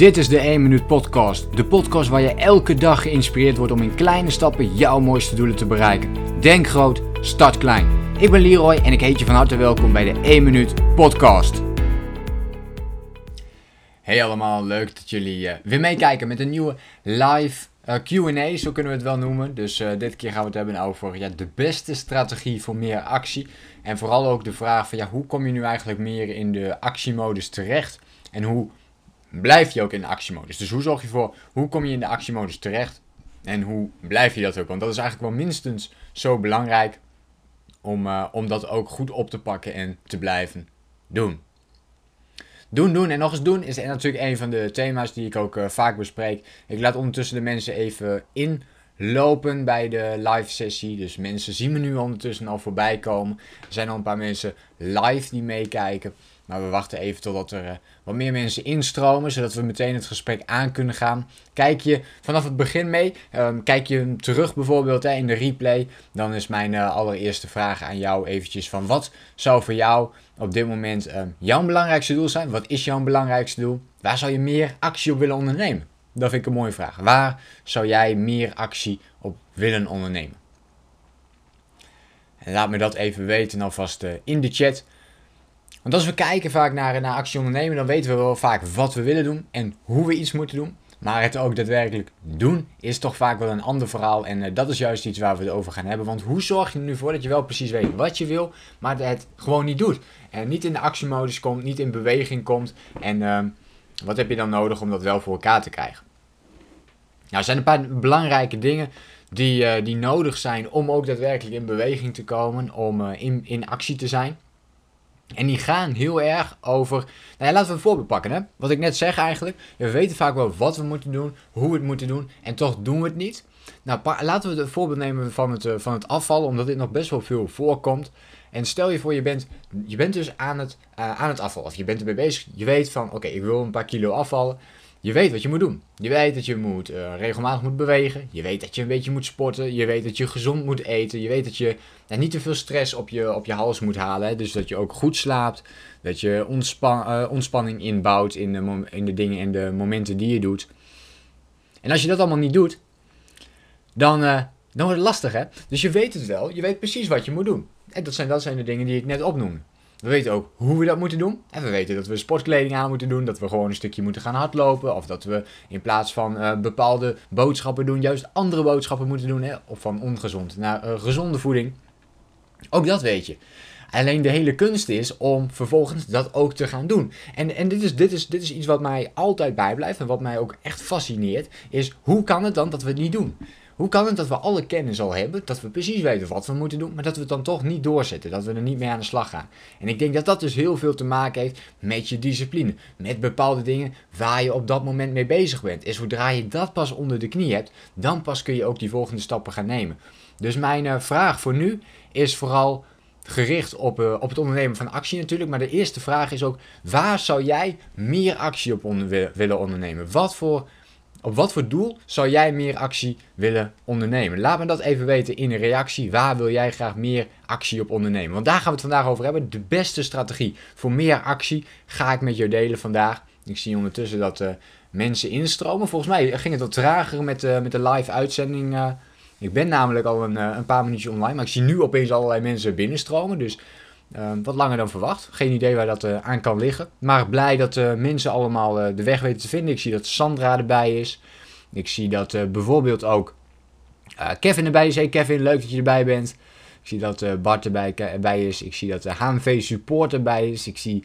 Dit is de 1 Minuut Podcast. De podcast waar je elke dag geïnspireerd wordt om in kleine stappen jouw mooiste doelen te bereiken. Denk groot, start klein. Ik ben Leroy en ik heet je van harte welkom bij de 1 Minuut Podcast. Hey allemaal, leuk dat jullie uh, weer meekijken met een nieuwe live uh, Q&A, zo kunnen we het wel noemen. Dus uh, dit keer gaan we het hebben over ja, de beste strategie voor meer actie. En vooral ook de vraag van ja, hoe kom je nu eigenlijk meer in de actiemodus terecht? En hoe blijf je ook in de actiemodus? Dus hoe zorg je voor, hoe kom je in de actiemodus terecht? En hoe blijf je dat ook? Want dat is eigenlijk wel minstens zo belangrijk om, uh, om dat ook goed op te pakken en te blijven doen. Doen, doen en nog eens doen is natuurlijk een van de thema's die ik ook uh, vaak bespreek. Ik laat ondertussen de mensen even inlopen bij de live sessie. Dus mensen zien me nu ondertussen al voorbij komen. Er zijn al een paar mensen live die meekijken. Maar we wachten even totdat er uh, wat meer mensen instromen, zodat we meteen het gesprek aan kunnen gaan. Kijk je vanaf het begin mee, um, kijk je terug bijvoorbeeld hè, in de replay, dan is mijn uh, allereerste vraag aan jou eventjes van wat zou voor jou op dit moment um, jouw belangrijkste doel zijn? Wat is jouw belangrijkste doel? Waar zou je meer actie op willen ondernemen? Dat vind ik een mooie vraag. Waar zou jij meer actie op willen ondernemen? En laat me dat even weten alvast uh, in de chat. Want als we kijken vaak naar, naar actie ondernemen, dan weten we wel vaak wat we willen doen en hoe we iets moeten doen. Maar het ook daadwerkelijk doen is toch vaak wel een ander verhaal. En uh, dat is juist iets waar we het over gaan hebben. Want hoe zorg je er nu voor dat je wel precies weet wat je wil, maar het gewoon niet doet? En niet in de actiemodus komt, niet in beweging komt. En uh, wat heb je dan nodig om dat wel voor elkaar te krijgen? Nou, er zijn een paar belangrijke dingen die, uh, die nodig zijn om ook daadwerkelijk in beweging te komen, om uh, in, in actie te zijn. En die gaan heel erg over. Nou ja, laten we een voorbeeld pakken. Hè? Wat ik net zeg eigenlijk. We weten vaak wel wat we moeten doen, hoe we het moeten doen. En toch doen we het niet. Nou, laten we het voorbeeld nemen van het, uh, van het afvallen, omdat dit nog best wel veel voorkomt. En stel je voor, je bent, je bent dus aan het, uh, aan het afvallen. Of je bent ermee bezig. Je weet van, oké, ik wil een paar kilo afvallen. Je weet wat je moet doen. Je weet dat je moet, uh, regelmatig moet bewegen. Je weet dat je een beetje moet sporten. Je weet dat je gezond moet eten. Je weet dat je nou, niet te veel stress op je, op je hals moet halen. Dus dat je ook goed slaapt. Dat je ontspan, uh, ontspanning inbouwt in de, in de dingen en de momenten die je doet. En als je dat allemaal niet doet, dan, dan wordt het lastig hè. Dus je weet het wel. Je weet precies wat je moet doen. En dat zijn, dat zijn de dingen die ik net opnoemde. We weten ook hoe we dat moeten doen. En we weten dat we sportkleding aan moeten doen. Dat we gewoon een stukje moeten gaan hardlopen. Of dat we in plaats van uh, bepaalde boodschappen doen, juist andere boodschappen moeten doen. Hè? Of van ongezond naar uh, gezonde voeding. Ook dat weet je. Alleen de hele kunst is om vervolgens dat ook te gaan doen. En, en dit, is, dit, is, dit is iets wat mij altijd bijblijft en wat mij ook echt fascineert. Is hoe kan het dan dat we het niet doen? Hoe kan het dat we alle kennis al hebben, dat we precies weten wat we moeten doen, maar dat we het dan toch niet doorzetten, dat we er niet mee aan de slag gaan? En ik denk dat dat dus heel veel te maken heeft met je discipline, met bepaalde dingen waar je op dat moment mee bezig bent. En zodra je dat pas onder de knie hebt, dan pas kun je ook die volgende stappen gaan nemen. Dus mijn uh, vraag voor nu is vooral gericht op, uh, op het ondernemen van actie natuurlijk. Maar de eerste vraag is ook: waar zou jij meer actie op willen ondernemen? Wat voor, op wat voor doel zou jij meer actie willen ondernemen? Laat me dat even weten in een reactie. Waar wil jij graag meer actie op ondernemen? Want daar gaan we het vandaag over hebben. De beste strategie voor meer actie ga ik met jou delen vandaag. Ik zie ondertussen dat uh, mensen instromen. Volgens mij ging het wat trager met, uh, met de live uitzending. Uh, ik ben namelijk al een, een, paar minuutjes online, maar ik zie nu opeens allerlei mensen binnenstromen. Dus wat langer dan verwacht. Geen idee waar dat uh, aan kan liggen. Maar blij dat uh, mensen allemaal de weg weten te vinden. Ik zie dat Sandra erbij is. Ik zie dat bijvoorbeeld ook Kevin erbij is. Hey Kevin, leuk dat je erbij bent. Ik zie dat Bart erbij, is. Ik zie dat de HMV Support erbij is. Ik zie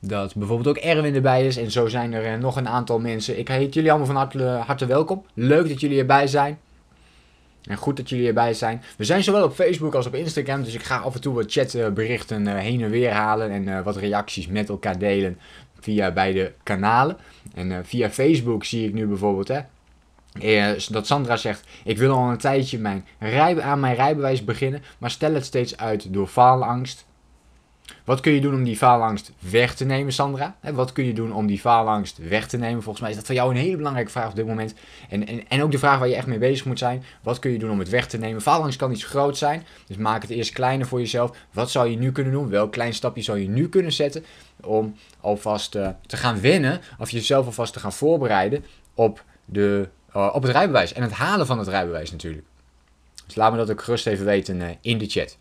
dat bijvoorbeeld ook Erwin erbij is. En zo zijn er nog een aantal mensen. Ik heet jullie allemaal van harte welkom. Leuk dat jullie erbij zijn. En goed dat jullie erbij zijn. We zijn zowel op Facebook als op Instagram. Dus ik ga af en toe wat chatberichten uh, heen en weer halen. En uh, wat reacties met elkaar delen via beide kanalen. En uh, via Facebook zie ik nu bijvoorbeeld hè, dat Sandra zegt: Ik wil al een tijdje mijn aan mijn rijbewijs beginnen. Maar stel het steeds uit door faalangst. Wat kun je doen om die faalangst weg te nemen, Sandra? Wat kun je doen om die faalangst weg te nemen? Volgens mij is dat voor jou een hele belangrijke vraag op dit moment. En, en, en ook de vraag waar je echt mee bezig moet zijn. Wat kun je doen om het weg te nemen? Faalangst kan iets groot zijn. Dus maak het eerst kleiner voor jezelf. Wat zou je nu kunnen doen? Welk klein stapje zou je nu kunnen zetten om alvast uh, te gaan winnen? Of jezelf alvast te gaan voorbereiden op, de, uh, op het rijbewijs. En het halen van het rijbewijs natuurlijk. Dus laat me dat ook gerust even weten uh, in de chat.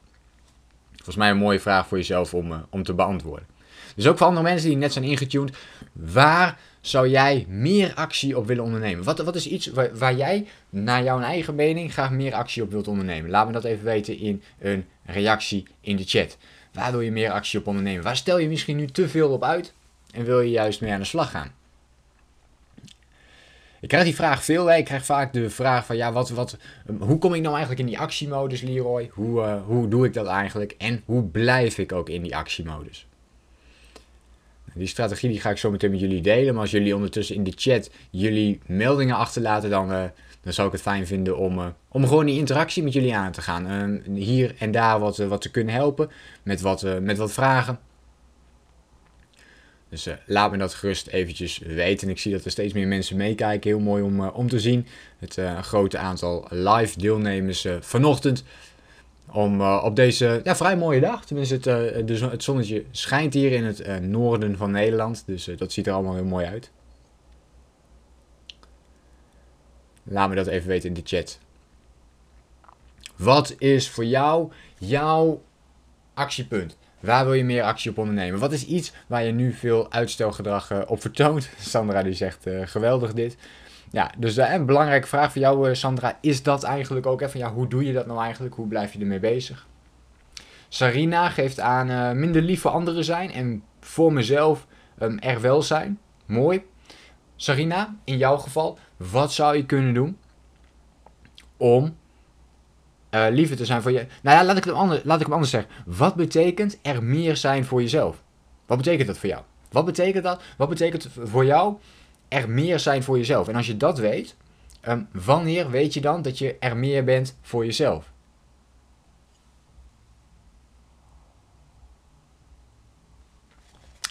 Volgens mij een mooie vraag voor jezelf om, uh, om te beantwoorden. Dus ook voor andere mensen die net zijn ingetuned. Waar zou jij meer actie op willen ondernemen? Wat, wat is iets waar, waar, jij, naar jouw eigen mening, graag meer actie op wilt ondernemen? Laat me dat even weten in een reactie in de chat. Waar wil je meer actie op ondernemen? Waar stel je misschien nu te veel op uit en wil je juist mee aan de slag gaan? Ik krijg die vraag veel. Ik krijg vaak de vraag van ja, wat, wat, ehm, hoe kom ik nou eigenlijk in die actiemodus, Leroy? Hoe, uh, hoe doe ik dat eigenlijk? En hoe blijf ik ook in die actiemodus? Die strategie die ga ik zo meteen met jullie delen. Maar als jullie ondertussen in de chat jullie meldingen achterlaten, dan, uh, dan zou ik het fijn vinden om, uh, om gewoon die interactie met jullie aan te gaan. Hier en daar wat, wat te kunnen helpen met wat, met wat vragen. Dus uh, laat me dat gerust eventjes weten. Ik zie dat er steeds meer mensen meekijken. Heel mooi om, uh, om te zien. Het uh, grote aantal live deelnemers vanochtend. Om op deze ja, vrij mooie dag. Tenminste, het, de, het zonnetje schijnt hier in het noorden van Nederland. Dus dat ziet er allemaal heel mooi uit. Laat me dat even weten in de chat. Wat is voor jou jouw actiepunt? Waar wil je meer actie op ondernemen? Wat is iets waar je nu veel uitstelgedrag uh, op vertoont? Sandra die zegt uh, geweldig dit. Ja, dus uh, een belangrijke vraag voor jou Sandra is dat eigenlijk ook even. Ja, hoe doe je dat nou eigenlijk? Hoe blijf je ermee bezig? Sarina geeft aan minder lief voor anderen zijn en voor mezelf um, er wel zijn. Mooi. Sarina, in jouw geval, wat zou je kunnen doen om uh, liever te zijn voor je. Nou ja, laat ik, het anders, laat ik hem anders zeggen. Wat betekent er meer zijn voor jezelf? Wat betekent dat voor jou? Wat betekent dat? Wat betekent voor jou er meer zijn voor jezelf? En als je dat weet, um, wanneer weet je dan dat je er meer bent voor jezelf?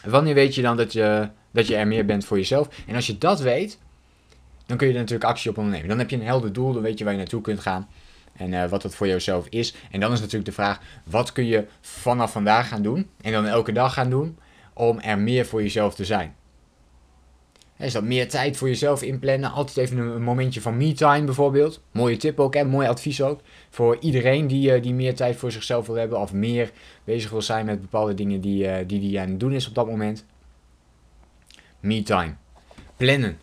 Wanneer weet je dan dat je, dat je er meer bent voor jezelf? En als je dat weet, dan kun je er natuurlijk actie op ondernemen. Dan heb je een helder doel, dan weet je waar je naartoe kunt gaan. En uh, wat dat voor jezelf is. En dan is natuurlijk de vraag: wat kun je vanaf vandaag gaan doen? En dan elke dag gaan doen om er meer voor jezelf te zijn. Is dat meer tijd voor jezelf inplannen? Altijd even een momentje van me-time bijvoorbeeld. Mooie tip ook, hè? mooi advies ook. Voor iedereen die, uh, die meer tijd voor zichzelf wil hebben. Of meer bezig wil zijn met bepaalde dingen die, uh, die die aan het doen is op dat moment. Me-time. Plannen.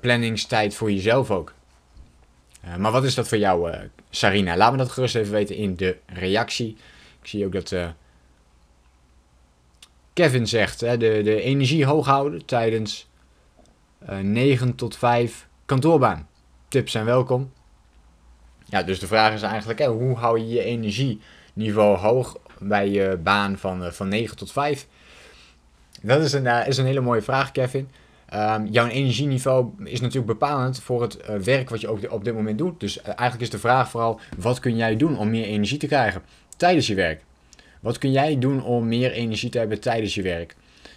Planningstijd voor jezelf ook. Maar wat is dat voor jou, Sarina. Laat me dat gerust even weten in de reactie. Ik zie ook dat uh, Kevin zegt, hè, de, de energie hoog houden tijdens uh, eh, 9 tot 5 kantoorbaan. Tips zijn welkom. Ja, dus de vraag is eigenlijk, hè, hoe hou je je energieniveau hoog bij je baan van, van 9 tot 5? Dat is een, is een hele mooie vraag, Kevin. Um, jouw energieniveau is natuurlijk bepalend voor het uh, werk wat je op dit moment doet. Dus uh, eigenlijk is de vraag vooral, wat kun jij doen om meer energie te krijgen tijdens je werk? Wat kun jij doen om meer energie te hebben tijdens je werk?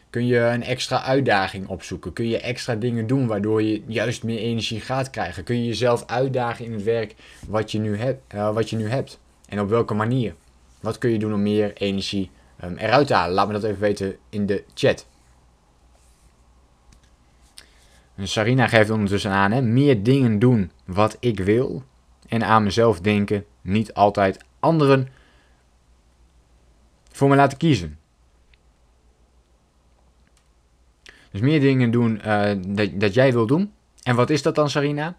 Kun je een extra uitdaging opzoeken? Kun je extra dingen doen waardoor je juist meer energie gaat krijgen? Kun je jezelf uitdagen in het werk wat je nu, hebt, uh, wat je nu hebt? En op welke manier? Wat kun je doen om meer energie um, eruit te halen? Laat me dat even weten in de chat. Sarina geeft ondertussen aan, meer dingen doen wat ik wil en aan mezelf denken, niet altijd anderen voor me laten kiezen. Dus meer dingen doen uh, dat, dat jij wil doen. En wat is dat dan, Sarina?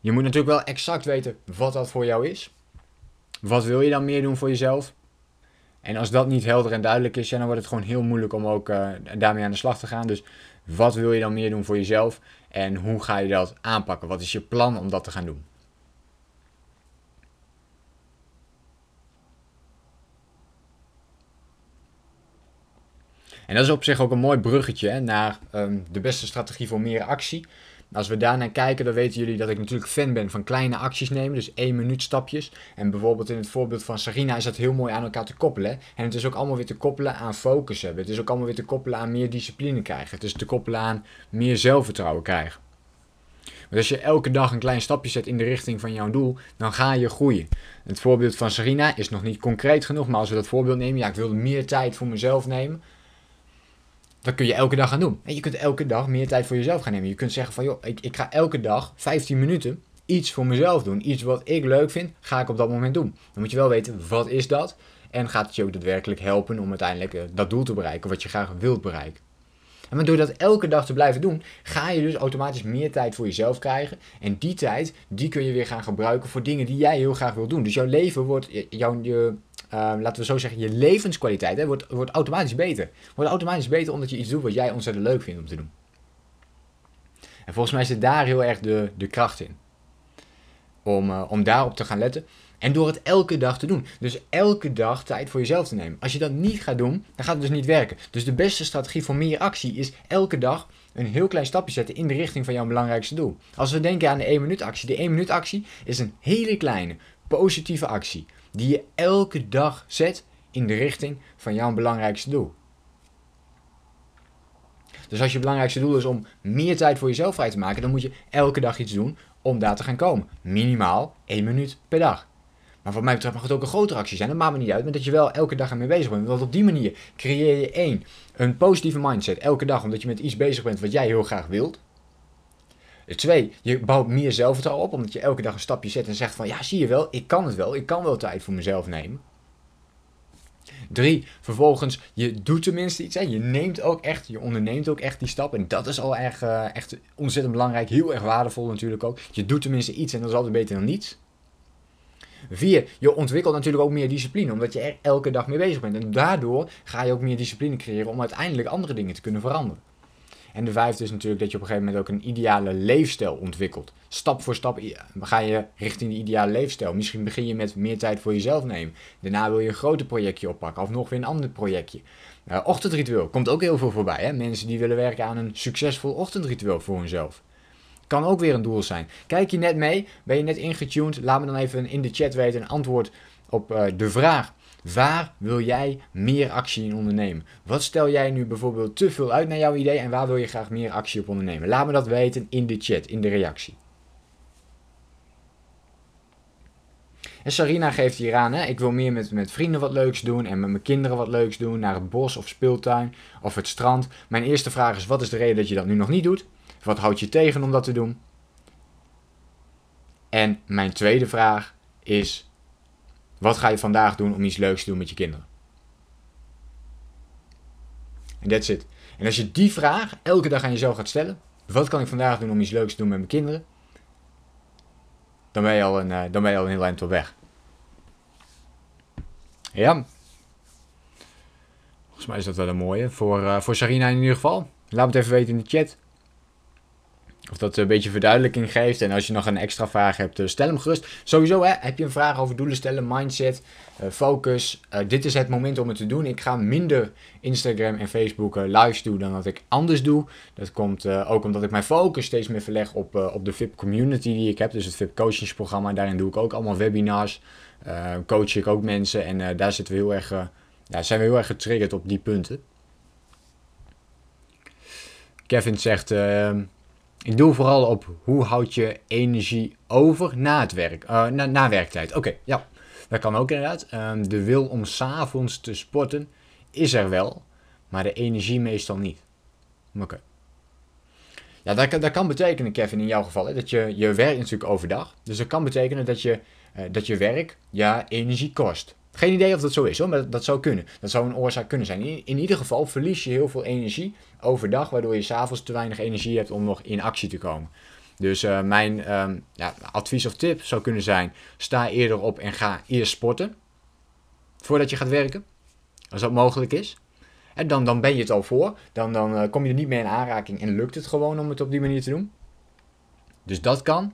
Je moet natuurlijk wel exact weten wat dat voor jou is. Wat wil je dan meer doen voor jezelf? En als dat niet helder en duidelijk is, dan wordt het gewoon heel moeilijk om ook uh, daarmee aan de slag te gaan. Dus wat wil je dan meer doen voor jezelf en hoe ga je dat aanpakken? Wat is je plan om dat te gaan doen? En dat is op zich ook een mooi bruggetje hè, naar um, de beste strategie voor meer actie. Als we daarnaar kijken, dan weten jullie dat ik natuurlijk fan ben van kleine acties nemen. Dus één minuut stapjes. En bijvoorbeeld in het voorbeeld van Sarina is dat heel mooi aan elkaar te koppelen. En het is ook allemaal weer te koppelen aan focus hebben. Het is ook allemaal weer te koppelen aan meer discipline krijgen. Het is te koppelen aan meer zelfvertrouwen krijgen. Want als je elke dag een klein stapje zet in de richting van jouw doel, dan ga je groeien. Het voorbeeld van Sarina is nog niet concreet genoeg, maar als we dat voorbeeld nemen, ja, ik wil meer tijd voor mezelf nemen. Dat kun je elke dag gaan doen. En je kunt elke dag meer tijd voor jezelf gaan nemen. Je kunt zeggen van, joh, ik, ik ga elke dag 15 minuten iets voor mezelf doen. Iets wat ik leuk vind, ga ik op dat moment doen. Dan moet je wel weten, wat is dat? En gaat het je ook daadwerkelijk helpen om uiteindelijk eh, dat doel te bereiken wat je graag wilt bereiken. En door dat elke dag te blijven doen, ga je dus automatisch meer tijd voor jezelf krijgen. En die tijd, die kun je weer gaan gebruiken voor dingen die jij heel graag wil doen. Dus jouw leven wordt, jouw, je, laten we zo zeggen, je levenskwaliteit hè, wordt, wordt automatisch beter. Wordt automatisch beter omdat je iets doet wat jij ontzettend leuk vindt om te doen. En volgens mij zit daar heel erg de, de kracht in. Om, uh, om daarop te gaan letten. En door het elke dag te doen. Dus elke dag tijd voor jezelf te nemen. Als je dat niet gaat doen, dan gaat het dus niet werken. Dus de beste strategie voor meer actie is elke dag een heel klein stapje zetten in de richting van jouw belangrijkste doel. Als we denken aan de 1 minuut actie. De 1 minuut actie is een hele kleine, positieve actie. Die je elke dag zet in de richting van jouw belangrijkste doel. Dus als je belangrijkste doel is om meer tijd voor jezelf vrij te maken, dan moet je elke dag iets doen om daar te gaan komen. Minimaal 1 minuut per dag. Maar wat mij betreft mag het ook een grotere actie zijn. Dat maakt me niet uit. Maar dat je wel elke dag ermee bezig bent. Want op die manier creëer je één, een positieve mindset elke dag. Omdat je met iets bezig bent wat jij heel graag wilt. Twee, je bouwt meer zelfvertrouwen op. Omdat je elke dag een stapje zet en zegt van ja, zie je wel, ik kan het wel. Ik kan wel tijd voor mezelf nemen. Drie, vervolgens, je doet tenminste iets. Hè. Je neemt ook echt, je onderneemt ook echt die stap. En dat is al erg, uh, echt ontzettend belangrijk. Heel erg waardevol natuurlijk ook. Je doet tenminste iets en dat is altijd beter dan niets. Vier, je ontwikkelt natuurlijk ook meer discipline, omdat je er elke dag mee bezig bent. En daardoor ga je ook meer discipline creëren om uiteindelijk andere dingen te kunnen veranderen. En de vijfde is natuurlijk dat je op een gegeven moment ook een ideale leefstijl ontwikkelt. Stap voor stap ga je richting die ideale leefstijl. Misschien begin je met meer tijd voor jezelf nemen. Daarna wil je een groter projectje oppakken of nog weer een ander projectje. Uh, ochtendritueel komt ook heel veel voorbij. Hè? Mensen die willen werken aan een succesvol ochtendritueel voor hunzelf. Kan ook weer een doel zijn. Kijk je net mee? Ben je net ingetuned? Laat me dan even in de chat weten een antwoord op uh, de vraag. Waar wil jij meer actie in ondernemen? Wat stel jij nu bijvoorbeeld te veel uit naar jouw idee en waar wil je graag meer actie op ondernemen? Laat me dat weten in de chat, in de reactie. En Sarina geeft hier aan, hè, ik wil meer met, met vrienden wat leuks doen en met mijn kinderen wat leuks doen, naar het bos of speeltuin of het strand. Mijn eerste vraag is, wat is de reden dat je dat nu nog niet doet? Wat houdt je tegen om dat te doen? En mijn tweede vraag is: wat ga je vandaag doen om iets leuks te doen met je kinderen? En that's it. En als je die vraag elke dag aan jezelf gaat stellen: wat kan ik vandaag doen om iets leuks te doen met mijn kinderen? Dan ben je al een, uh, dan ben je al een heel eind op weg. Ja. Volgens mij is dat wel een mooie. Voor, uh, voor Sarina in ieder geval. Laat het even weten in de chat. Of dat een beetje verduidelijking geeft. En als je nog een extra vraag hebt, eh, stel hem gerust. Sowieso hè, heb je een vraag over doelen stellen, mindset, uh, focus. Uh, dit is het moment om het te doen. Ik ga minder Instagram en Facebook uh, lives doen dan dat ik anders doe. Dat komt ook omdat ik mijn focus steeds meer verleg op, op de VIP community die ik heb. Dus het VIP coachingsprogramma. Daarin doe ik ook allemaal webinars. coach ik ook mensen. En daar zitten we heel erg, ja, zijn we heel erg getriggerd op die punten. Kevin zegt... Ik doe vooral op hoe houd je energie over na het werk, uh, na, na werktijd. Oké, ja, dat kan ook inderdaad. Um, de wil om s'avonds te sporten is er wel, maar de energie meestal niet. Oké. Ja, dat, dat kan betekenen, Kevin, in jouw geval, hè, dat je, je werkt natuurlijk overdag. Dus dat kan betekenen dat je, uh, dat je werk ja, energie kost. Geen idee of dat zo is hoor, maar dat zou kunnen. Dat zou een oorzaak kunnen zijn. In, in ieder geval verlies je heel veel energie overdag, waardoor je s'avonds te weinig energie hebt om nog in actie te komen. Dus uh, mijn um, ja, advies of tip zou kunnen zijn: sta eerder op en ga eerst sporten. Voordat je gaat werken. Als dat mogelijk is. En dan, dan ben je het al voor. Dan, dan uh, kom je er niet meer in aanraking en lukt het gewoon om het op die manier te doen. Dus dat kan.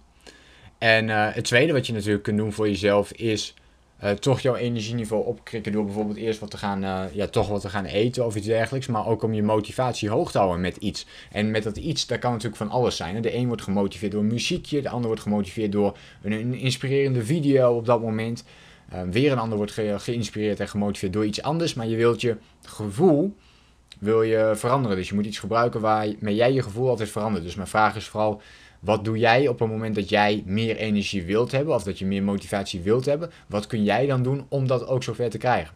En uh, het tweede wat je natuurlijk kunt doen voor jezelf is uh, toch jouw energieniveau opkrikken door bijvoorbeeld eerst wat te gaan, uh, ja, toch wat te gaan eten of iets dergelijks. Maar ook om je motivatie hoog te houden met iets. En met dat iets, dat kan natuurlijk van alles zijn. De een wordt gemotiveerd door muziekje, de ander wordt gemotiveerd door een, inspirerende video op dat moment. Uh, weer een ander wordt ge geïnspireerd en gemotiveerd door iets anders. Maar je wilt je gevoel wil je veranderen. Dus je moet iets gebruiken waarmee jij je gevoel altijd verandert. Dus mijn vraag is vooral wat doe jij op het moment dat jij meer energie wilt hebben of dat je meer motivatie wilt hebben? Wat kun jij dan doen om dat ook zover te krijgen?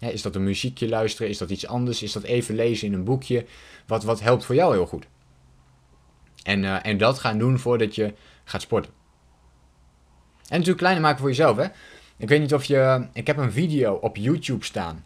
is dat een muziekje luisteren? Is dat iets anders? Is dat even lezen in een boekje? Wat, wat helpt voor jou heel goed? En, uh, en dat gaan doen voordat je gaat sporten. En natuurlijk kleiner maken voor jezelf. Hè? Ik weet niet of je. Ik heb een video op YouTube staan.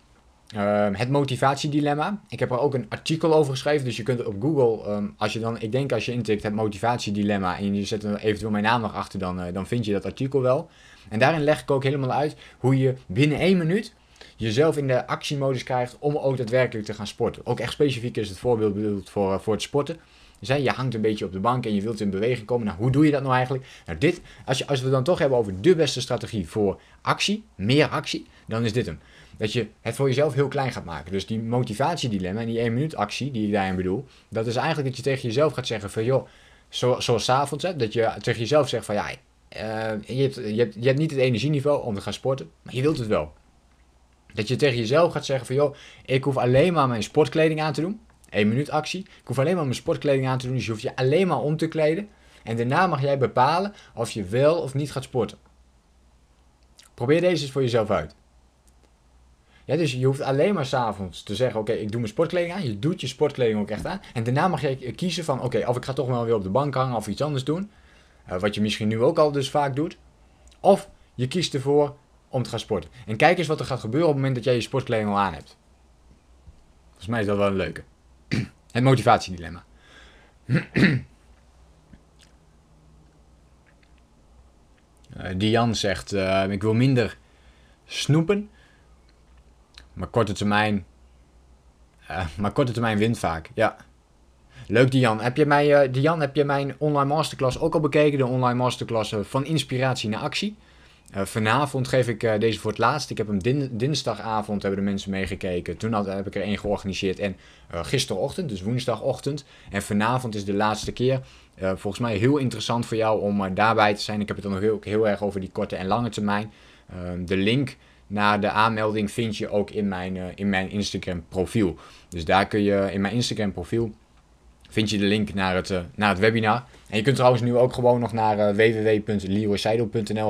Uh, het motivatiedilemma. Ik heb er ook een artikel over geschreven. Dus je kunt op Google, um, als je dan, ik denk als je intikt het motivatiedilemma en je zet er eventueel mijn naam nog achter, dan, uh, dan vind je dat artikel wel. En daarin leg ik ook helemaal uit hoe je binnen één minuut jezelf in de actiemodus krijgt om ook daadwerkelijk te gaan sporten. Ook echt specifiek is het voorbeeld bedoeld voor, uh, voor het sporten. Dus je hangt een beetje op de bank en je wilt in beweging komen. Nou, hoe doe je dat nou eigenlijk? Nou, dit, als, je, als we dan toch hebben over de beste strategie voor actie, meer actie, dan is dit hem dat je het voor jezelf heel klein gaat maken. Dus die motivatiedilemma en die 1 minuut actie die ik daarin bedoel, dat is eigenlijk dat je tegen jezelf gaat zeggen van joh, zo, zoals s dat je tegen jezelf zegt van ja, uh, je, hebt, je, hebt, je hebt niet het energieniveau om te gaan sporten, maar je wilt het wel. Dat je tegen jezelf gaat zeggen van joh, ik hoef alleen maar mijn sportkleding aan te doen. 1 minuut actie. Ik hoef alleen maar mijn sportkleding aan te doen, dus je hoeft je alleen maar om te kleden. En daarna mag jij bepalen of je wel of niet gaat sporten. Probeer deze eens voor jezelf uit. Ja, dus je hoeft alleen maar s'avonds te zeggen, oké, ik doe mijn sportkleding aan. Je doet je sportkleding ook echt aan. En daarna mag je kiezen van, oké, of ik ga toch wel weer op de bank hangen of iets anders doen. Uh, wat je misschien nu ook al dus vaak doet. Of je kiest ervoor om te gaan sporten. En kijk eens wat er gaat gebeuren op het moment dat jij je sportkleding al aan hebt. Volgens mij is dat wel een leuke. Het motivatiedilemma. uh, Diane zegt, uh, ik wil minder snoepen maar korte termijn. Uh, maar korte termijn wint vaak. Ja. Leuk, Dian. Heb je, mij, uh, Dian, heb je mijn online masterclass ook al bekeken? De online masterclass uh, van inspiratie naar actie. vanavond geef ik deze voor het laatst. Ik heb hem din dinsdagavond hebben de mensen meegekeken. Toen had, heb ik er één georganiseerd. En gisterochtend, dus woensdagochtend. En vanavond is de laatste keer. volgens mij heel interessant voor jou om daarbij te zijn. Ik heb het dan nog heel, heel erg over die korte en lange termijn. De link naar de aanmelding vind je ook in mijn, uh, in mijn Instagram profiel. Dus daar kun je in mijn Instagram profiel vind je de link naar het, uh, naar het webinar. En je kunt trouwens nu ook gewoon nog naar uh,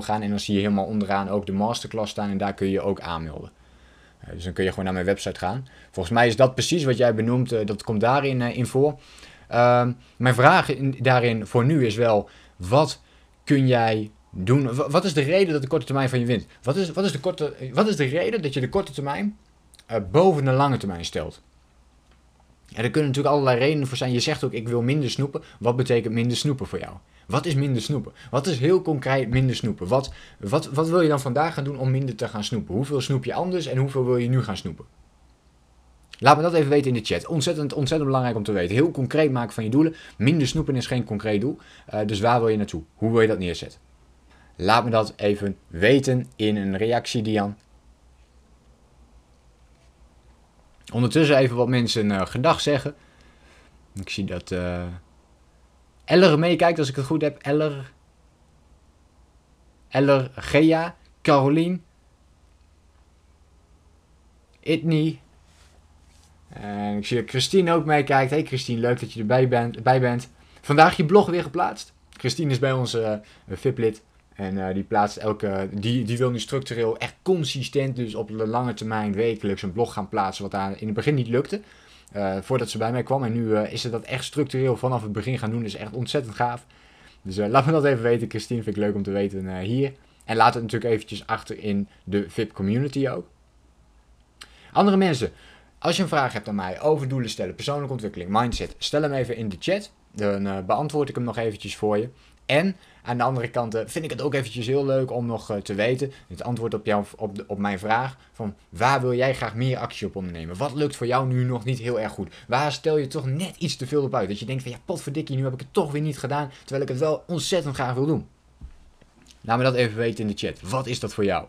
gaan en dan zie je helemaal onderaan ook de masterclass staan en daar kun je ook aanmelden. dus dan kun je gewoon naar mijn website gaan. Volgens mij is dat precies wat jij benoemt, dat komt daarin in voor. Ehm, mijn vraag in, daarin voor nu is wel, wat kun jij doen? Wat is de reden dat de korte termijn van je wint? Wat is, wat is, de, korte, wat is de reden dat je de korte termijn uh, boven de lange termijn stelt? En er kunnen natuurlijk allerlei redenen voor zijn. Je zegt ook, ik wil minder snoepen. Wat betekent minder snoepen voor jou? Wat is minder snoepen? Wat is heel concreet minder snoepen? Wat, wat, wat wil je dan vandaag gaan doen om minder te gaan snoepen? Hoeveel snoep je anders en hoeveel wil je nu gaan snoepen? Laat me dat even weten in de chat. Ontzettend, ontzettend belangrijk om te weten. Heel concreet maken van je doelen. Minder snoepen is geen concreet doel. Uh, dus waar wil je naartoe? Hoe wil je dat neerzetten? Laat me dat even weten in een reactie, Dian. Ondertussen even wat mensen uh, gedag zeggen. Ik zie dat uh, Eller meekijkt als ik het goed heb. Eller. Eller, Gea, Carolien. Itni. En ik zie dat Christine ook meekijkt. Hey Christine, leuk dat je erbij bent. Bij bent. Vandaag je blog weer geplaatst. Christine is bij ons uh, VIP-lid. En uh, die plaatst elke. Die, die wil nu structureel echt consistent, dus op de lange termijn wekelijks een blog gaan plaatsen. Wat daar in het begin niet lukte. Uh, voordat ze bij mij kwam. En nu uh, is ze dat echt structureel vanaf het begin gaan doen. Dus echt ontzettend gaaf. Dus laat me dat even weten, Christine. Vind ik leuk om te weten hier. En laat het natuurlijk eventjes achter in de VIP community ook. Andere mensen, als je een vraag hebt aan mij over doelen stellen, persoonlijke ontwikkeling, mindset, stel hem even in de chat. Dan beantwoord ik hem nog eventjes voor je. En aan de andere kant eh, vind ik het ook eventjes heel leuk om nog eh, te weten, het antwoord op, jou, op, op mijn vraag, van waar wil jij graag meer actie op ondernemen? Wat lukt voor jou nu nog niet heel erg goed? Waar stel je toch net iets te veel op uit? Dat je denkt van ja, potverdikkie, nu heb ik het toch weer niet gedaan, terwijl ik het wel ontzettend graag wil doen. Laat me dat even weten in de chat. Wat is dat voor jou?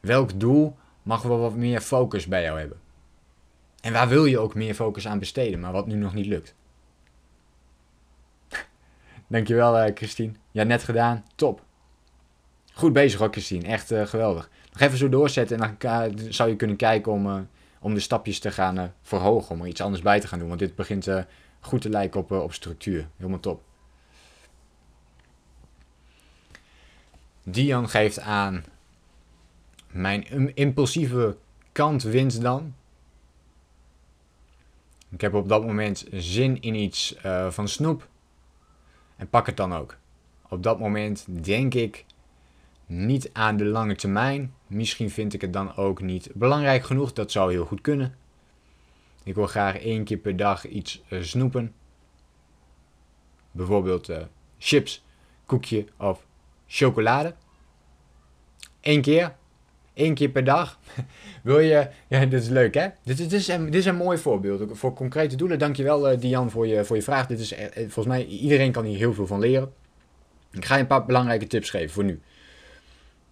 Welk doel mag wel wat meer focus bij jou hebben? En waar wil je ook meer focus aan besteden, maar wat nu nog niet lukt? Dankjewel, uh, Christine. Ja, net gedaan. Top. Goed bezig hoor, Christine. Echt uh, geweldig. Nog even zo doorzetten en dan zou je kunnen kijken om, uh, om de stapjes te gaan verhogen. Om er iets anders bij te gaan doen. Want dit begint goed te lijken op, op structuur. Helemaal top. Dian geeft aan. Mijn impulsieve kant wint dan. Ik heb op dat moment zin in iets van snoep. En pak het dan ook. Op dat moment denk ik niet aan de lange termijn. Misschien vind ik het dan ook niet belangrijk genoeg. Dat zou heel goed kunnen. Ik wil graag één keer per dag iets uh, snoepen. Bijvoorbeeld uh, chips, koekje of chocolade. Eén keer. Eén keer per dag. Wil je... Ja, dit is leuk, hè? Dit, dit, is, een, dit is een mooi voorbeeld. Voor concrete doelen. Dankjewel, uh, Dian, voor je, voor je vraag. Dit is, uh, volgens mij, iedereen kan hier heel veel van leren. Ik ga je een paar belangrijke tips geven voor nu.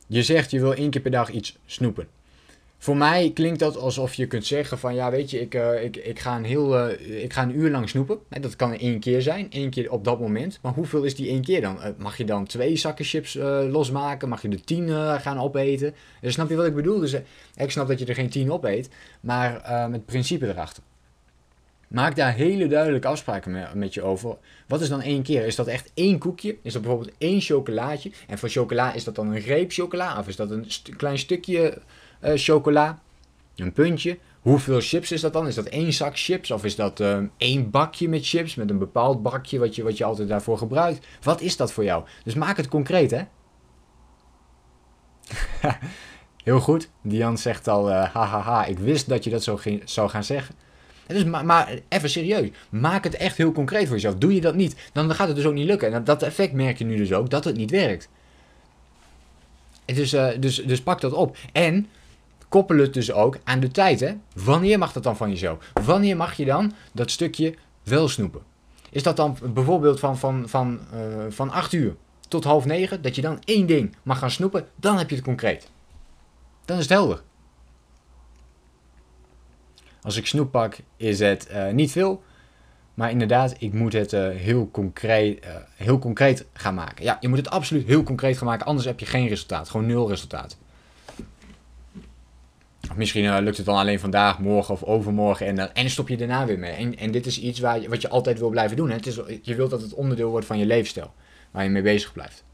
Je zegt, je wil één keer per dag iets snoepen. Voor mij klinkt dat alsof je kunt zeggen van ja weet je, ik, uh, ik, ik, ga een heel, uh, ik ga een uur lang snoepen. Dat kan één keer zijn, één keer op dat moment. Maar hoeveel is die één keer dan? Uh, mag je dan twee zakken chips losmaken? Mag je er tien gaan opeten? Dus snap je wat ik bedoel? Dus ik snap dat je er geen tien opeet, maar met het principe erachter. Maak daar hele duidelijke afspraken met, je over. Wat is dan één keer? Is dat echt één koekje? Is dat bijvoorbeeld één chocolaatje? En voor chocola is dat dan een reep chocola? Of is dat een klein stukje chocola. Een puntje. Hoeveel chips is dat dan? Is dat één zak chips? Of is dat uh, één bakje met chips? Met een bepaald bakje wat je, wat je altijd daarvoor gebruikt? Wat is dat voor jou? Dus maak het concreet, hè? Heel goed. Dian zegt al, uh, hahaha, ik wist dat je dat zo zou gaan zeggen. Dus, maar, maar, even serieus, maak het echt heel concreet voor jezelf. Doe je dat niet, dan gaat het dus ook niet lukken. En dat effect merk je nu dus ook, dat het niet werkt. Dus, dus, dus pak dat op. En koppel het dus ook aan de tijd. Hè? Wanneer mag dat dan van jezelf? Wanneer mag je dan dat stukje wel snoepen? Is dat dan bijvoorbeeld van, van, van, uh, van 8 uur tot half 9, dat je dan één ding mag gaan snoepen? Dan heb je het concreet. Dan is het helder. Als ik snoep pak, is het uh, niet veel. Maar inderdaad, ik moet het uh, heel, concreet, heel concreet gaan maken. Ja, je moet het absoluut heel concreet gaan maken, anders heb je geen resultaat. Gewoon nul resultaat. Misschien uh, lukt het dan alleen vandaag, morgen of overmorgen en, uh, en stop je daarna weer mee. En, en dit is iets waar je, wat je altijd wil blijven doen. Hè? Het is, je wilt dat het onderdeel wordt van je leefstijl, waar je mee bezig blijft.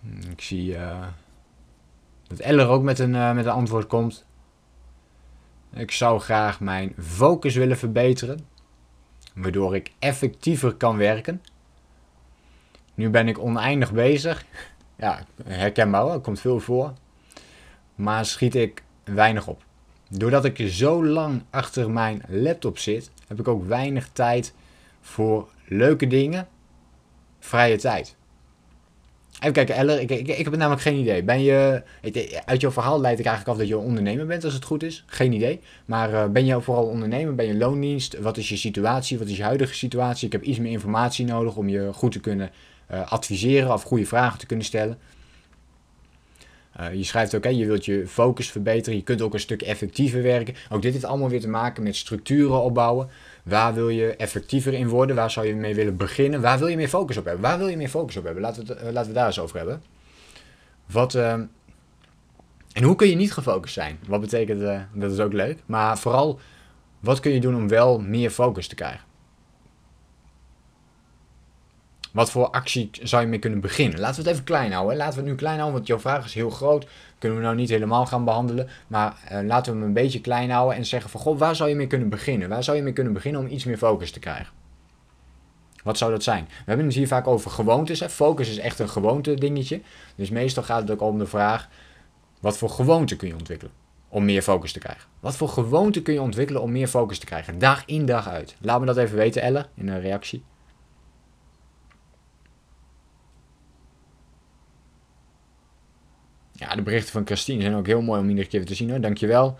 Hmm, ik zie uh, dat Eller ook met een, met een antwoord komt. Ik zou graag mijn focus willen verbeteren, waardoor ik effectiever kan werken. Nu ben ik oneindig bezig. Ja, herkenbaar er komt veel voor. Maar schiet ik weinig op. Doordat ik zo lang achter mijn laptop zit, heb ik ook weinig tijd voor leuke dingen, vrije tijd. Even kijken, Eller, ik, ik, ik heb namelijk geen idee. Ben je, uit jouw verhaal leid ik eigenlijk af dat je ondernemer bent, als het goed is. Geen idee. Maar uh, ben je vooral ondernemer? Ben je loondienst? Wat is je situatie? Wat is je huidige situatie? Ik heb iets meer informatie nodig om je goed te kunnen adviseren of goede vragen te kunnen stellen. Uh, je schrijft ook, hè, je wilt je focus verbeteren. Je kunt ook een stuk effectiever werken. Ook dit heeft allemaal weer te maken met structuren opbouwen. Waar wil je effectiever in worden? Waar zou je mee willen beginnen? Waar wil je meer focus op hebben? Waar wil je meer focus op hebben? Laten we, uh, laten we daar eens over hebben. Wat, en hoe kun je niet gefocust zijn? Wat betekent, dat is ook leuk. Maar vooral, wat kun je doen om wel meer focus te krijgen? Wat voor actie zou je mee kunnen beginnen? Laten we het even klein houden. Laten we het nu klein houden, want jouw vraag is heel groot. Kunnen we nou niet helemaal gaan behandelen. Maar uh, laten we hem een beetje klein houden en zeggen van... Goh, waar zou je mee kunnen beginnen? Waar zou je mee kunnen beginnen om iets meer focus te krijgen? Wat zou dat zijn? We hebben het hier vaak over gewoontes. Hè? Focus is echt een gewoonte dingetje. Dus meestal gaat het ook om de vraag... Wat voor gewoonte kun je ontwikkelen om meer focus te krijgen? Wat voor gewoonte kun je ontwikkelen om meer focus te krijgen? Dag in, dag uit. Laat me dat even weten, Elle, in een reactie. Ja, de berichten van Christine zijn ook heel mooi om iedere keer te zien hoor. Dankjewel.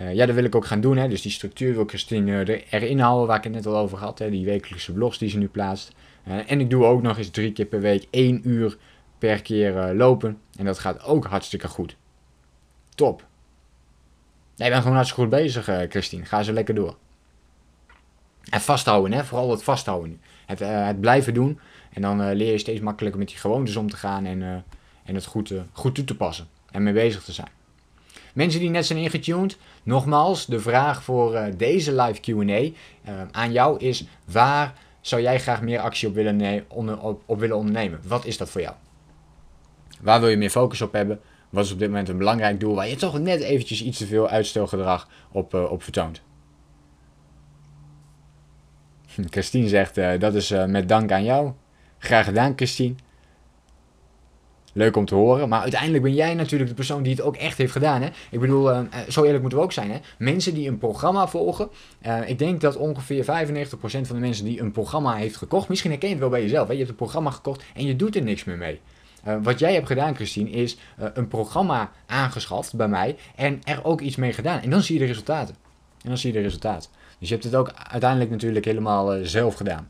Uh, ja, dat wil ik ook gaan doen. Hè. Dus die structuur wil Christine erin houden, waar ik het net al over had. Hè. Die wekelijkse blogs die ze nu plaatst. Uh, en ik doe ook nog eens drie keer per week één uur per keer lopen. En dat gaat ook hartstikke goed. Top. Jij bent gewoon hartstikke goed bezig, Christine. Ga zo lekker door. En vasthouden, hè? vooral het vasthouden. Het, het blijven doen. En dan leer je steeds makkelijker met die gewoontes om te gaan en, en het goed, goed toe te passen. En mee bezig te zijn. Mensen die net zijn ingetuned, nogmaals, de vraag voor uh, deze live QA uh, eh, aan jou is: waar zou jij graag meer actie op willen, op, op willen ondernemen? Wat is dat voor jou? Waar wil je meer focus op hebben? Wat is op dit moment een belangrijk doel waar je toch net eventjes iets te veel uitstelgedrag op, op vertoont? Christine zegt: dat is met dank aan jou. Graag gedaan, Christine leuk om te horen. Maar uiteindelijk ben jij natuurlijk de persoon die het ook echt heeft gedaan. Hè? Ik bedoel, uh, zo eerlijk moeten we ook zijn. Hè? Mensen die een programma volgen. Uh, ik denk dat ongeveer 95% van de mensen die een programma heeft gekocht. Misschien herken je het wel bij jezelf. Hè? Je hebt een programma gekocht en je doet er niks meer mee. Uh, wat jij hebt gedaan, Christine, is een programma aangeschaft bij mij en er ook iets mee gedaan. En dan zie je de resultaten. En dan zie je de resultaten. Dus je hebt het ook uiteindelijk natuurlijk helemaal zelf gedaan.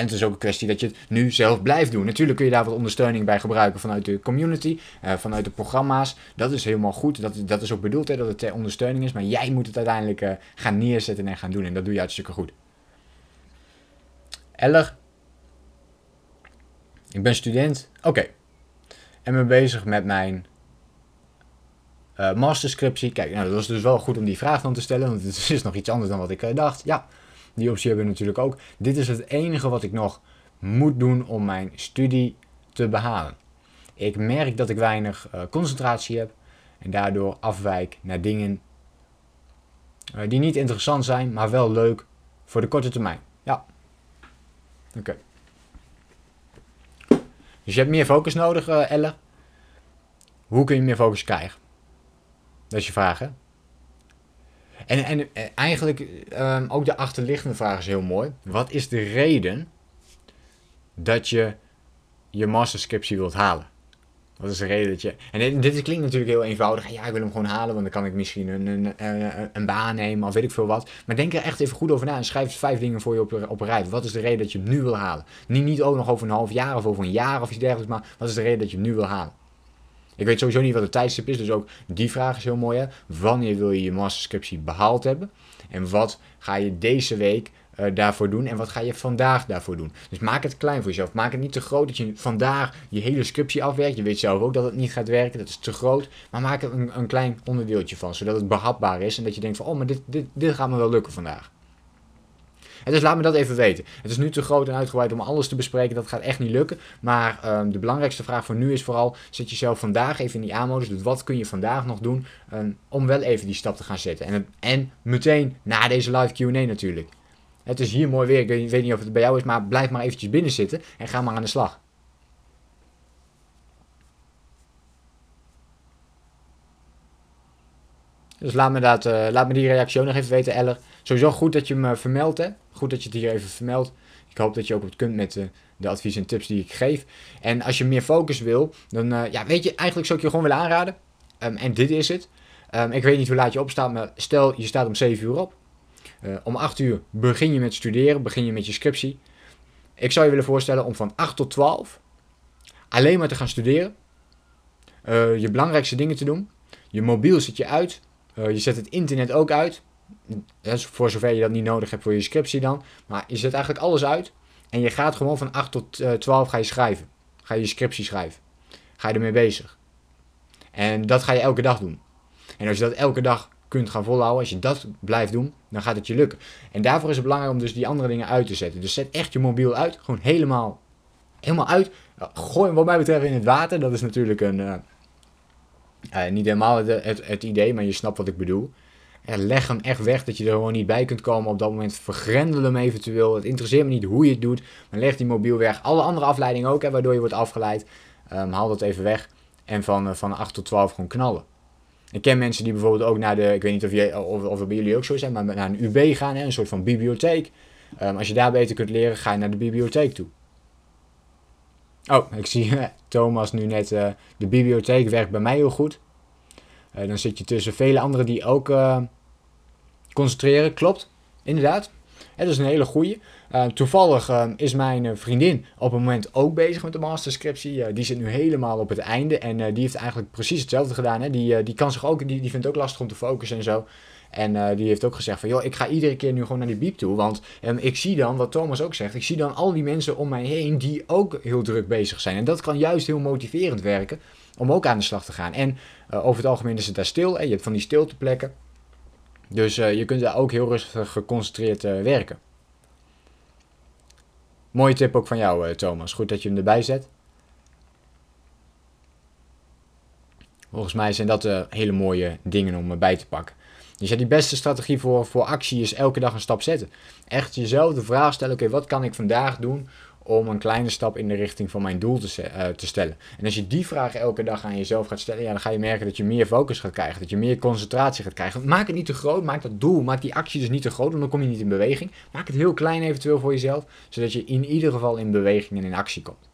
En het is ook een kwestie dat je het nu zelf blijft doen. Natuurlijk kun je daar wat ondersteuning bij gebruiken vanuit de community, uh, vanuit de programma's. Dat is helemaal goed. Dat, dat is ook bedoeld hè, dat het ter ondersteuning is. Maar jij moet het uiteindelijk uh, gaan neerzetten en gaan doen. En dat doe je hartstikke goed. Eller. Ik ben student. Oké. En ben bezig met mijn uh, masterscriptie. Kijk, nou, dat was dus wel goed om die vraag dan te stellen. Want het is nog iets anders dan wat ik dacht. Ja, die optie hebben we natuurlijk ook. Dit is het enige wat ik nog moet doen om mijn studie te behalen. Ik merk dat ik weinig uh, concentratie heb en daardoor afwijk naar dingen uh, die niet interessant zijn, maar wel leuk voor de korte termijn. Ja. Oké. Dus je hebt meer focus nodig, uh, Elle. Hoe kun je meer focus krijgen? Dat is je vraag, hè? En, en eh, eigenlijk um, ook de achterliggende vraag is heel mooi. Wat is de reden dat je je masterscriptie wilt halen? Wat is de reden dat je... En dit, klinkt natuurlijk heel eenvoudig. Ja, ik wil hem gewoon halen, want dan kan ik misschien een, een, een, baan nemen of weet ik veel wat. Maar denk er echt even goed over na en schrijf vijf dingen voor je op, op een rij. Wat is de reden dat je hem nu wil halen? Niet, niet ook nog over een half jaar of over een jaar of iets dergelijks, maar wat is de reden dat je hem nu wil halen? Ik weet sowieso niet wat het tijdstip is, dus ook die vraag is heel mooi. Hè? Wanneer wil je je masterscriptie behaald hebben? En wat ga je deze week uh, daarvoor doen en wat ga je vandaag daarvoor doen. Dus maak het klein voor jezelf. Maak het niet te groot dat je vandaag je hele scriptie afwerkt. Je weet zelf ook dat het niet gaat werken, dat is te groot. Maar maak er een, een klein onderdeeltje van, zodat het behapbaar is en dat je denkt van, oh, maar dit, dit, dit gaat me wel lukken vandaag. Dus laat me dat even weten. Het is nu te groot en uitgebreid om alles te bespreken. Dat gaat echt niet lukken. Maar um, de belangrijkste vraag voor nu is vooral: zet jezelf vandaag even in die aanmodus. Dus wat kun je vandaag nog doen um, om wel even die stap te gaan zetten? En, en meteen na deze live QA natuurlijk. Het is hier mooi weer. Ik weet niet of het bij jou is, maar blijf maar eventjes binnen zitten en ga maar aan de slag. Dus laat me, dat, uh, laat me die reactie ook nog even weten, Eller. Sowieso goed dat je me vermeldt, hè. Goed dat je het hier even vermeldt. Ik hoop dat je ook wat kunt met de, de advies en tips die ik geef. En als je meer focus wil, dan uh, ja, weet je, eigenlijk zou ik je gewoon willen aanraden. Um, en dit is het. Um, ik weet niet hoe laat je opstaat, maar stel je staat om 7 uur op. Om 8 uur begin je met studeren, begin je met je scriptie. Ik zou je willen voorstellen om van 8 tot 12 alleen maar te gaan studeren. Je belangrijkste dingen te doen. Je mobiel zet je uit. Je zet het internet ook uit voor zover je dat niet nodig hebt voor je scriptie dan. Maar je zet eigenlijk alles uit. En je gaat gewoon van 8 tot 12 ga je schrijven. Ga je je scriptie schrijven. Ga je ermee bezig. En dat ga je elke dag doen. En als je dat elke dag kunt gaan volhouden, als je dat blijft doen, dan gaat het je lukken. En daarvoor is het belangrijk om dus die andere dingen uit te zetten. Dus zet echt je mobiel uit. Gewoon helemaal, helemaal uit. Gooi hem wat mij betreft in het water. Dat is natuurlijk een... uh, niet helemaal het, het, idee, maar je snapt wat ik bedoel. En leg hem echt weg dat je er gewoon niet bij kunt komen. Op dat moment vergrendel hem eventueel. Het interesseert me niet hoe je het doet. Maar leg die mobiel weg. Alle andere afleidingen ook, hè, waardoor je wordt afgeleid. Um, haal dat even weg. En van, uh, van 8 tot 12 gewoon knallen. Ik ken mensen die bijvoorbeeld ook naar de, ik weet niet of, je, of, of bij jullie ook zo zijn, maar naar een UB gaan, hè, een soort van bibliotheek. Um, als je daar beter kunt leren, ga je naar de bibliotheek toe. Oh, ik zie Thomas nu net, uh, de bibliotheek werkt bij mij heel goed. dan zit je tussen vele anderen die ook concentreren. Klopt, inderdaad. Het is een hele goeie. Toevallig is mijn vriendin op het moment ook bezig met de masterscriptie. Die zit nu helemaal op het einde en die heeft eigenlijk precies hetzelfde gedaan. Hè? Die, die, kan zich ook, die, die vindt het ook lastig om te focussen en zo. En die heeft ook gezegd van, joh, ik ga iedere keer nu gewoon naar die biep toe. Want ik zie dan, wat Thomas ook zegt, ik zie dan al die mensen om mij heen die ook heel druk bezig zijn. En dat kan juist heel motiverend werken om ook aan de slag te gaan. En over het algemeen is het daar stil. Hè? Je hebt van die stilteplekken. Dus je kunt daar ook heel rustig geconcentreerd werken. Mooie tip ook van jou, eh, Thomas. Goed dat je hem erbij zet. Volgens mij zijn dat hele mooie dingen om erbij te pakken. Dus ja, die beste strategie voor, voor actie is elke dag een stap zetten. Echt jezelf de vraag stellen: oké, wat kan ik vandaag doen om een kleine stap in de richting van mijn doel te, uh, te stellen. En als je die vraag elke dag aan jezelf gaat stellen, ja, dan ga je merken dat je meer focus gaat krijgen, dat je meer concentratie gaat krijgen. Maak het niet te groot, maak dat doel, maak die actie dus niet te groot, want dan kom je niet in beweging. Maak het heel klein eventueel voor jezelf, zodat je in ieder geval in beweging en in actie komt.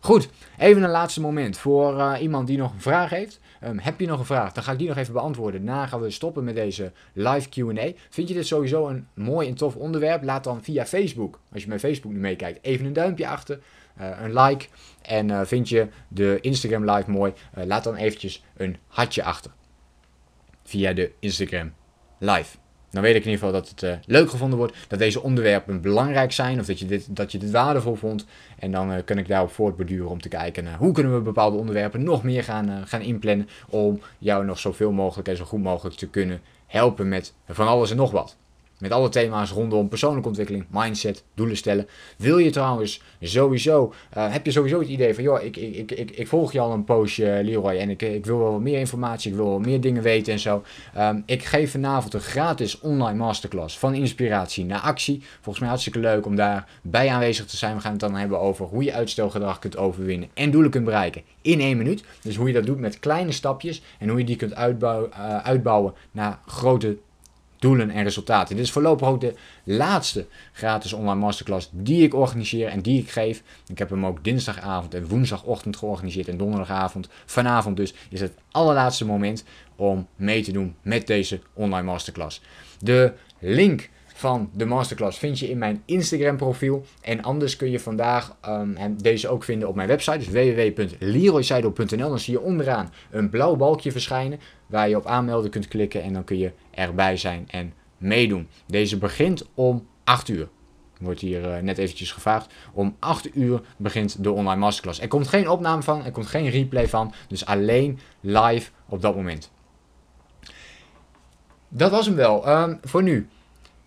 Goed, even een laatste moment voor uh, iemand die nog een vraag heeft. Um, heb je nog een vraag? Dan ga ik die nog even beantwoorden. Daarna gaan we stoppen met deze live QA. Vind je dit sowieso een mooi en tof onderwerp? Laat dan via Facebook, als je mijn Facebook nu meekijkt, even een duimpje achter. Uh, een like. En uh, vind je de Instagram live mooi? laat dan eventjes een hartje achter. Via de Instagram live. Dan weet ik in ieder geval dat het uh, leuk gevonden wordt, dat deze onderwerpen belangrijk zijn of dat je dit, dat je dit waardevol vond. En dan uh, kan ik daarop voortborduren om te kijken uh, hoe kunnen we bepaalde onderwerpen nog meer gaan, gaan inplannen om jou nog zoveel mogelijk en zo goed mogelijk te kunnen helpen met van alles en nog wat. Met alle thema's rondom persoonlijke ontwikkeling, mindset, doelen stellen. Wil je trouwens sowieso, uh, heb je sowieso het idee van, joh, ik, ik, ik, ik volg je al een poosje, Leroy, en ik, ik wil wel wat meer informatie, ik wil wel meer dingen weten en zo. Um, ik geef vanavond een gratis online masterclass van inspiratie naar actie. Volgens mij hartstikke leuk om daarbij aanwezig te zijn. We gaan het dan hebben over hoe je uitstelgedrag kunt overwinnen en doelen kunt bereiken in één minuut. Dus hoe je dat doet met kleine stapjes en hoe je die kunt uitbouwen, uh, uitbouwen naar grote doelen en resultaten. Dit is voorlopig ook de laatste gratis online masterclass die ik organiseer en die ik geef. Ik heb hem ook dinsdagavond en woensdagochtend georganiseerd en donderdagavond. Vanavond dus is het allerlaatste moment om mee te doen met deze online masterclass. De link van de masterclass vind je in mijn Instagram profiel. En anders kun je vandaag um, deze ook vinden op mijn website. Dus Dan zie je onderaan een blauw balkje verschijnen. Waar je op aanmelden kunt klikken. En dan kun je erbij zijn en meedoen. Deze begint om 8 uur. Wordt hier uh, net eventjes gevraagd. Om 8 uur begint de online masterclass. Er komt geen opname van. Er komt geen replay van. Dus alleen live op dat moment. Dat was hem wel. Um, voor nu.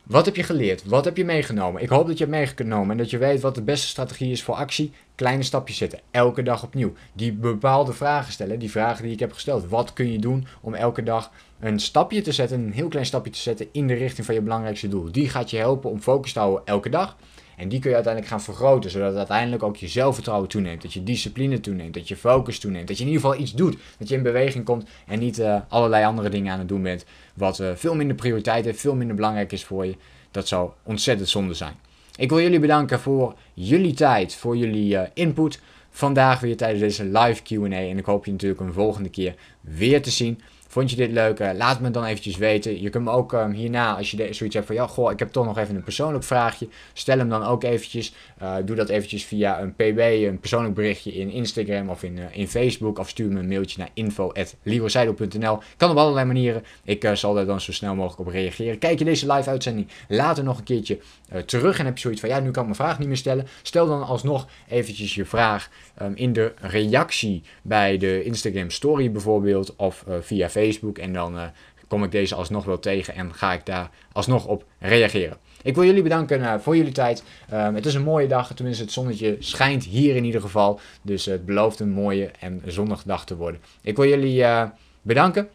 Wat heb je geleerd? Wat heb je meegenomen? Ik hoop dat je hebt meegenomen en dat je weet wat de beste strategie is voor actie. Kleine stapjes zetten, elke dag opnieuw. Die bepaalde vragen stellen, die vragen die ik heb gesteld. Wat kun je doen om elke dag een stapje te zetten, een heel klein stapje te zetten in de richting van je belangrijkste doel? Die gaat je helpen om focus te houden elke dag. En die kun je uiteindelijk gaan vergroten, zodat uiteindelijk ook je zelfvertrouwen toeneemt. Dat je discipline toeneemt, dat je focus toeneemt. Dat je in ieder geval iets doet, dat je in beweging komt en niet uh, allerlei andere dingen aan het doen bent. Wat uh, veel minder prioriteit heeft, veel minder belangrijk is voor je. Dat zou ontzettend zonde zijn. Ik wil jullie bedanken voor jullie tijd, voor jullie uh, input. Vandaag weer tijdens deze live QA. En ik hoop je natuurlijk een volgende keer weer te zien. Vond je dit leuk? Uh, laat me dan eventjes weten. Je kunt me ook um, hierna, als je zoiets hebt van... Ja, goh, ik heb toch nog even een persoonlijk vraagje. Stel hem dan ook eventjes. Uh, doe dat eventjes via een pb, een persoonlijk berichtje in Instagram of in, uh, in Facebook. Of stuur me een mailtje naar info.liroseidel.nl Kan op allerlei manieren. Ik zal daar dan zo snel mogelijk op reageren. Kijk je deze live uitzending later nog een keertje terug. En heb je zoiets van... Ja, nu kan ik mijn vraag niet meer stellen. Stel dan alsnog eventjes je vraag um, in de reactie bij de Instagram story bijvoorbeeld. Of via Facebook. En dan uh, kom ik deze alsnog wel tegen en ga ik daar alsnog op reageren. Ik wil jullie bedanken voor jullie tijd. Um, het is een mooie dag, tenminste het zonnetje schijnt hier in ieder geval. Dus het belooft een mooie en zonnige dag te worden. Ik wil jullie bedanken.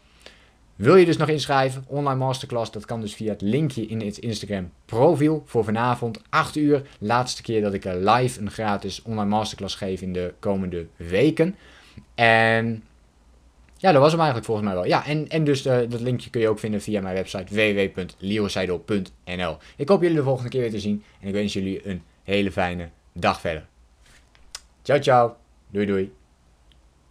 Wil je dus nog inschrijven? Online masterclass, dat kan dus via het linkje in het Instagram profiel voor vanavond 8 uur. Laatste keer dat ik live een gratis online masterclass geef in de komende weken. En ja, dat was hem eigenlijk volgens mij wel. Ja, en, en dus uh, dat linkje kun je ook vinden via mijn website www.leroseidel.nl. Ik hoop jullie de volgende keer weer te zien en ik wens jullie een hele fijne dag verder. Ciao, ciao. Doei, doei.